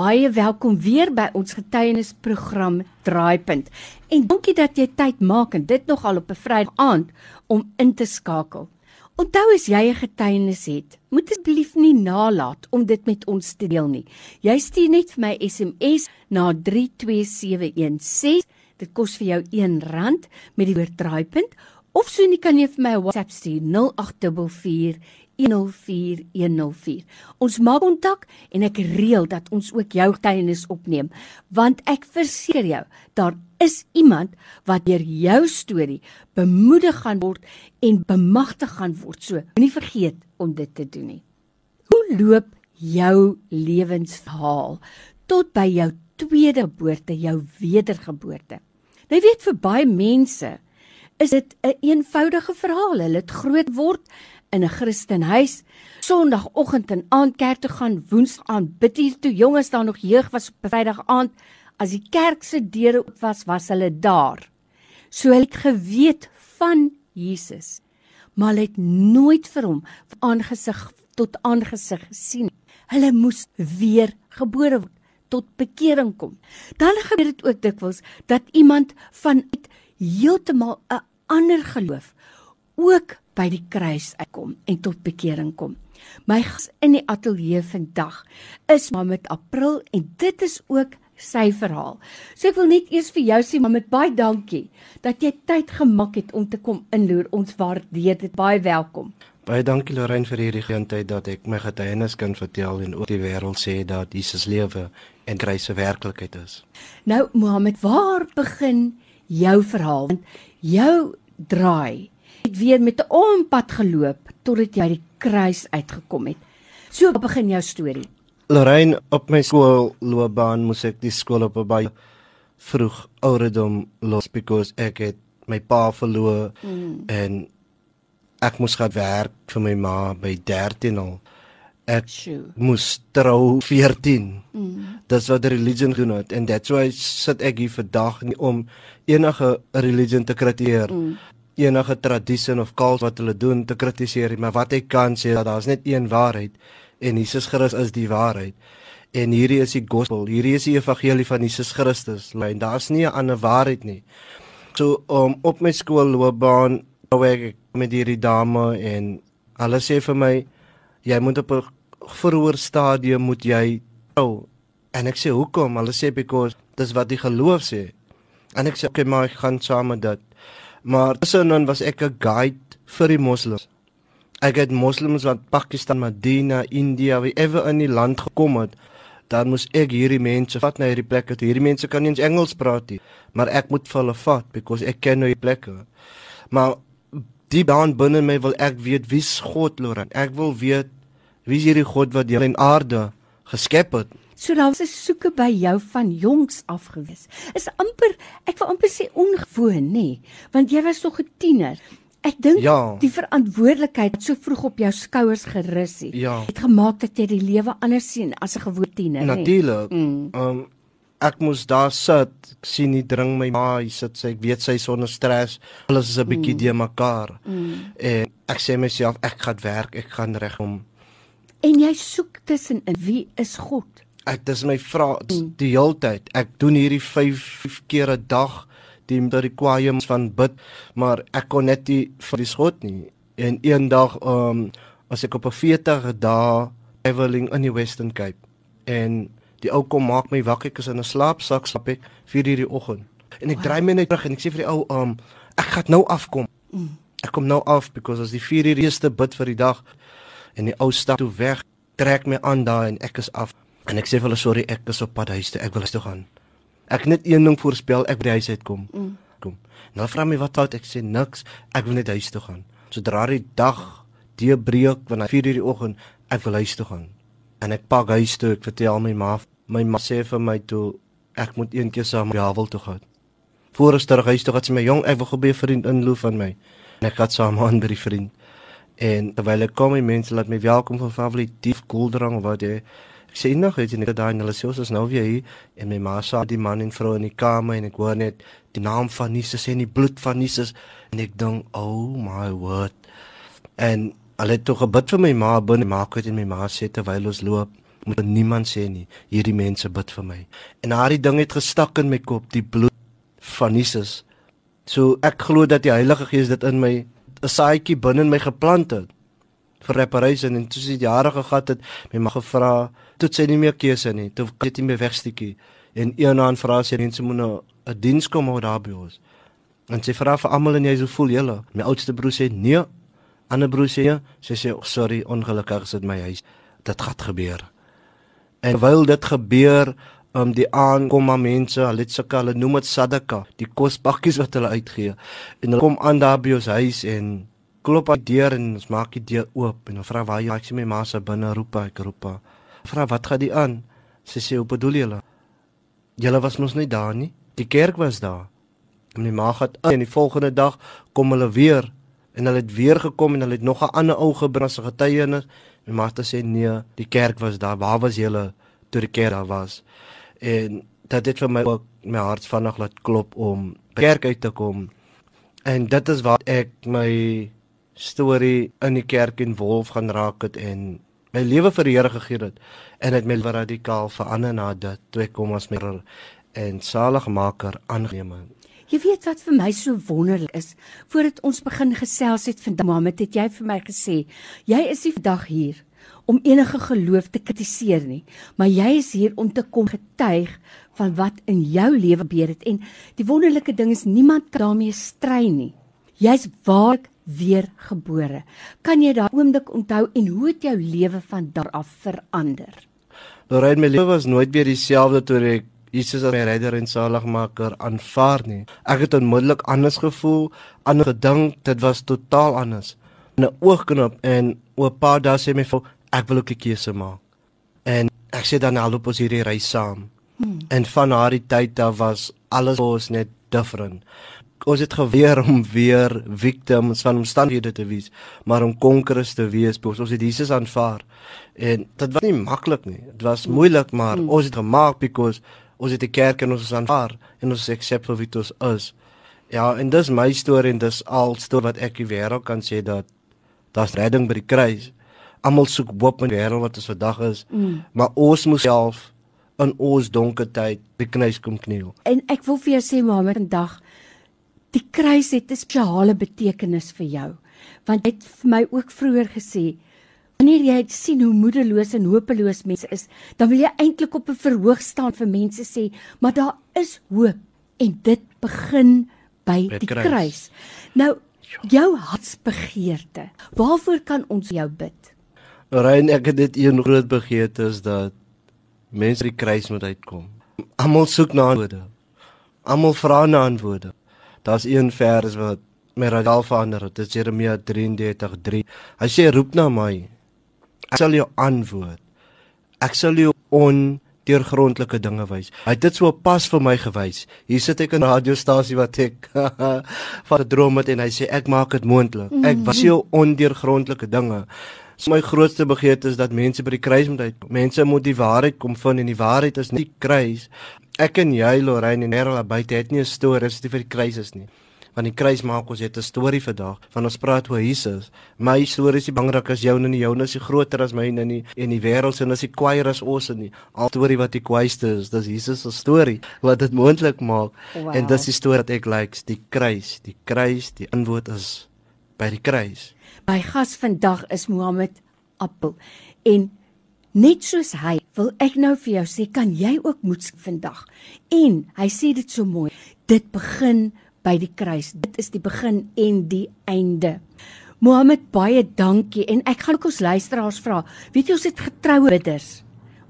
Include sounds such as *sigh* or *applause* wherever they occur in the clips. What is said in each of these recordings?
baie welkom weer by ons getuienisprogram Draaipunt. En dankie dat jy tyd maak en dit nogal op 'n Vrydag aand om in te skakel. Onthou as jy 'n getuienis het, moet asseblief nie nalat om dit met ons te deel nie. Jy stuur net vir my SMS na 32716. Dit kos vir jou R1 met die woord Draaipunt of so nie kan jy vir my 'n WhatsApp stuur 0844 104104. Ons maak kontak en ek reël dat ons ook jou getuienis opneem, want ek verseker jou, daar is iemand wat deur jou storie bemoedig gaan word en bemagtig gaan word. So, moenie vergeet om dit te doen nie. Hoe loop jou lewensverhaal tot by jou tweede geboorte, jou wedergeboorte? Nou weet vir baie mense is dit 'n een eenvoudige verhaal. Hulle het groot word in 'n Christenhuis, Sondagoggend en aand kerk toe gaan, Woensdae aan bid hier toe jonges daar nog jeug was op Vrydag aand as die kerk se deure oop was, was hulle daar. So hulle het geweet van Jesus, maar hulle het nooit vir hom aangesig tot aangesig gesien. Hulle moes weer gebore word tot bekering kom. Dan gebeur dit ook dikwels dat iemand vanuit heeltemal 'n ander geloof ook by die kruis uitkom en tot bekering kom. My gas in die ateljee vandag is Mamet April en dit is ook sy verhaal. So ek wil net eers vir jou sê Mamet baie dankie dat jy tyd gemaak het om te kom inloer. Ons waardeer dit baie welkom. Baie dankie Lorraine vir hierdie geleentheid dat ek my getuienis kan vertel en oor die wêreld sê dat Jesus lewe en kruis se werklikheid is. Nou Mohammed, waar begin jou verhaal? Want jou draai het weer met 'n ompad geloop totdat jy by die kruis uitgekom het. So begin jou storie. Lorraine, op my skoolloopbaan moes ek die skool op baie vroeg ouderdom los because ek het my pa verloor mm. en ek moes gaan werk vir my ma by 13 al. Ek Shoo. moes trou 14. Mm. Dis wat die religion doen het and that's why sit ek hier vandag om enige religion te kritiseer. Mm enige tradisie of kals wat hulle doen te kritiseer, maar wat ek kan sê dat daar's net een waarheid en Jesus Christus is die waarheid. En hierdie is die gospel, hierdie is die evangelie van Jesus Christus. En daar's nie 'n ander waarheid nie. So om um, op my skoolloopbaan wou ek met hierdie dame en hulle sê vir my jy moet op 'n vroeër stadium moet jy trou. En ek sê hoekom? Hulle sê because dis wat die geloof sê. En ek sê okay, maar ek gaan saam met dit. Maar tussenin was ek 'n guide vir die moslems. Ek het moslems wat Pakistan, Medina, India, wherever in die land gekom het, dan moes ek hierdie mense vat na hierdie plekke. Hierdie mense kan nie eens Engels praat nie, maar ek moet vir hulle vat because ek ken die plekke. Maar diep down binne my wil ek weet wie's God, Loran. Ek wil weet wie's hierdie God wat die hemel en aarde geskep het. So daar was 'n soeke by jou van jongs af gewees. Is amper ek wil amper sê ongewoon, nê, want jy was nog 'n tiener. Ek dink ja. die verantwoordelikheid so vroeg op jou skouers gerus het, ja. het gemaak dat jy die lewe anders sien as 'n gewone tiener, nê. Natuurlik. Mm. Um ek moes daar sit, ek sien nie dring my ma, hy sit sy, ek weet sy sonder stres, alles is 'n bietjie mm. de mekaar. Mm. En ek sê myself ek gaan werk, ek gaan regom. En jy soek tussen in wie is God? Ek dis my vra mm. die heeltyd. Ek doen hierdie 5 keer 'n dag die met die kwaiums van bid, maar ek kon net nie vir die skot nie. En een dag um as ek op 'n 40 dae traveling in die Western Cape en die ou kom maak my wakker ek is in 'n slaapsak slaap ek 4 uur die oggend. En ek draai my net terug en ek sê vir die ou um ek gaan nou afkom. Mm. Ek kom nou af because as die 4 uur eerste bid vir die dag en die ou stap toe weg trek my aan daai en ek is af. En ek sê vir hulle sorry, ek is op pad huis toe. Ek wil huis toe gaan. Ek net een ding voorspel, ek by huis uitkom. Mm. Kom. Nou vra my wat fout, ek sê niks. Ek wil net huis toe gaan. Sodra die dag die breek wanneer 4:00 die oggend, ek wil huis toe gaan. En ek pak huis toe, ek vertel my ma, my ma sê vir my toe ek moet eendag saam met Jawel toe gaan. Voor ons terug huis toe gaan sy my jong, ek wil gebeur vriend inloop van my. En ek gaan saam aan by die vriend. En terwyl ek kom, die mense laat my welkom vir favoriete koeldrank of wat jy Ek sê nog het jy net daai hulle sê ons is nou weer hier en my ma sa die man en vrou in die kamer en ek hoor net die naam van Jesus en die bloed van Jesus en ek dink oh my word en hulle het tog gebid vir my ma binne maak het en my ma sê terwyl ons loop moet niemand sê nie. Hierdie mense bid vir my. En daardie ding het gestak in my kop, die bloed van Jesus. So ek glo dat die Heilige Gees dit in my 'n saadjie binne in my geplant het vir reparation en toe sy jare gehad het, my mag gevra, toe sy nie meer keuse nie, toe het hy my wegstukkie en eenaan vra sy mense moet nou 'n diens kom hou daar by ons. En sy vra vir almal en jy so voel julle. My oudste broer sê nee. Ander broer sê ja. Sy sê oh, sorry, ongelukkig is dit my huis. Dit gaan gebeur. En terwyl dit gebeur, um die aankom maar mense, hulle het sulke hulle noem dit sadaka, die kospakkies wat hulle uitgee. En hulle kom aan daar by ons huis en klop aan die deur en ons maak die deur oop en vra waar jy, ek sê my ma se binne roep ek roep. Vra wat gaan die aan? Sy sê, "Hoe bedoel julle?" Julle was mos nie daar nie. Die kerk was daar. En my ma het in die volgende dag kom hulle weer en hulle het weer gekom en hulle het nog 'n ander ou gebring as getuienis. My ma het sê nee, die kerk was daar. Waar was julle toe die kerk daar was? En dit het vir my ook my hart vanaand laat klop om kerk uit te kom. En dit is wat ek my storie in die kerk in Wolf gaan raak het en my lewe vir die Here gegee het en dit my radikaal verander na dit toe ek kom as my en saligmaker aangeneem het. Jy weet wat vir my so wonderlik is, voordat ons begin gesels het vandag, Mohammed, het jy vir my gesê, jy is nie vandag hier om enige geloof te kritiseer nie, maar jy is hier om te kom getuig van wat in jou lewe gebeur het en die wonderlike ding is niemand kan daarmee stry nie. Jy's waarlik weer gebore. Kan jy daai oomblik onthou en hoe het jou lewe van daar af verander? Lorraine, my lewe was nooit weer dieselfde toe ek Jesus as my redder en saligmaker aanvaar nie. Ek het onmiddellik anders gevoel, anders gedink, dit was totaal anders. 'n Oogknop en oop pa daar sê my vir ek wil ook 'n keuse maak. En ek sê dan al op ons hierdie reis saam. Hmm. En van haar tyd af was alles ons net different. Ons het geweer om weer victims van omstandighede te wees, maar om konkeres te wees, ons het Jesus aanvaar. En dit was nie maklik nie. Dit was moeilik, maar hmm. ons het gemaak because ons het die kerk en ons is aanvaar en ons accept vir wie ons is. Ja, en dis my storie en dis al storie wat ek die wêreld kan sê dat daar's redding by die kruis. Almal soek hoop in die wêreld wat ons vandag is, mm. maar ons moet self in ons donker tyd by kruis kom kniel. En ek wil vir jou sê maar vandag die kruis het 'n spesiale betekenis vir jou. Want jy het vir my ook vroeër gesê Wanneer jy sien hoe moedeloos en hopeloos mense is, dan wil jy eintlik op 'n verhoog staan vir mense sê, maar daar is hoop en dit begin by Met die kruis. kruis. Nou jou hartsbegeerte. Waarvoor kan ons jou bid? Rein ek het dit een groot begeerte is dat mense die kruis moet uitkom. Almal soek na antwoorde. Almal vra na antwoorde. Daar's een vers wat my radaal verander het. Dit is Jeremia 33:3. Hy sê roep na my Ek sal jou antwoord. Ek sal jou ondeurgrondelike dinge wys. Hy het dit so pas vir my gewys. Hier sit ek in 'n radiostasie wat ek *laughs* van 'n droom het en hy sê ek maak dit moontlik. Ek mhm. wys jou ondeurgrondelike dinge. So my grootste begeerte is dat mense by die kruis moet uitkom. Mense moet die waarheid kom vind en die waarheid is nie kruis. Ek en jy Lorraine en Erla buite het nie 'n storie as dit vir die kruis is nie want die kruis maak ons het 'n storie vandag van ons praat oor Jesus. My storie is nie belangrik as joune nie, joune is groter as myne nie en die wêreld se is nie kwaier as ons nie. Al storie wat die kwaaiste is, dis Jesus se storie wat dit moontlik maak. Wow. En dis die storie wat ek likes, die kruis, die kruis, die antwoord is by die kruis. My gas vandag is Mohammed Appel en Net soos hy, wil ek nou vir jou sê, kan jy ook moed vandag. En hy sê dit so mooi. Dit begin by die kruis. Dit is die begin en die einde. Mohammed, baie dankie en ek gaan ook ons luisteraars vra. Weet jy ons het getroue bidders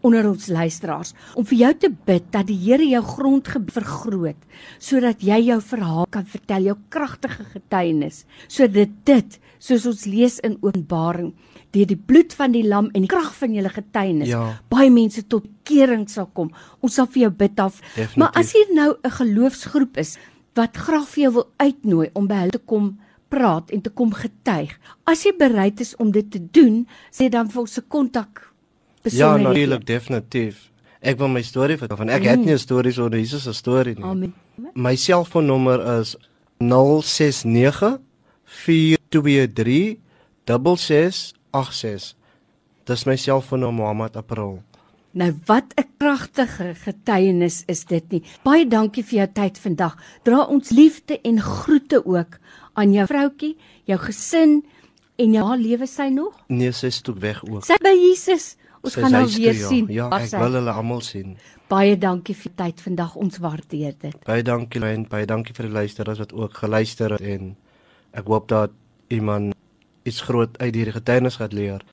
onder ons luisteraars om vir jou te bid dat die Here jou grond vergroot sodat jy jou verhaal kan vertel, jou kragtige getuienis, sodat dit soos ons lees in Openbaring deur die bloed van die lam en die krag van julle getuienis ja. baie mense tot kering sal kom. Ons sal vir jou bid af. Definitief. Maar as hier nou 'n geloofsgroep is wat graag vir jou wil uitnooi om by hulle te kom praat en te kom getuig. As jy bereid is om dit te doen, sê dan vir ons se kontak Ja, natuurlik definitief. Ek wil my storie vertel van ek mm. het nie 'n storie so 'n Jesus se storie nie. Amen. My selfoonnommer is 069 423 6686. Dis my selfoonnommer Mohammed April. Nou wat 'n kragtige getuienis is dit nie. Baie dankie vir jou tyd vandag. Dra ons liefde en groete ook aan jou vroutkie, jou gesin en jou lewe sy nog? Nee, sy is toe weg ook. Sy by Jesus. Ons Sy gaan nou huis toe, weer ja. sien. Ja, ek wil hulle almal sien. Baie dankie vir tyd vandag. Ons waardeer dit. Baie dankie Lyn, baie dankie vir die luisteraars wat ook geluister het en ek hoop dat iemand iets groot uit hierdie getuienis gaan leer.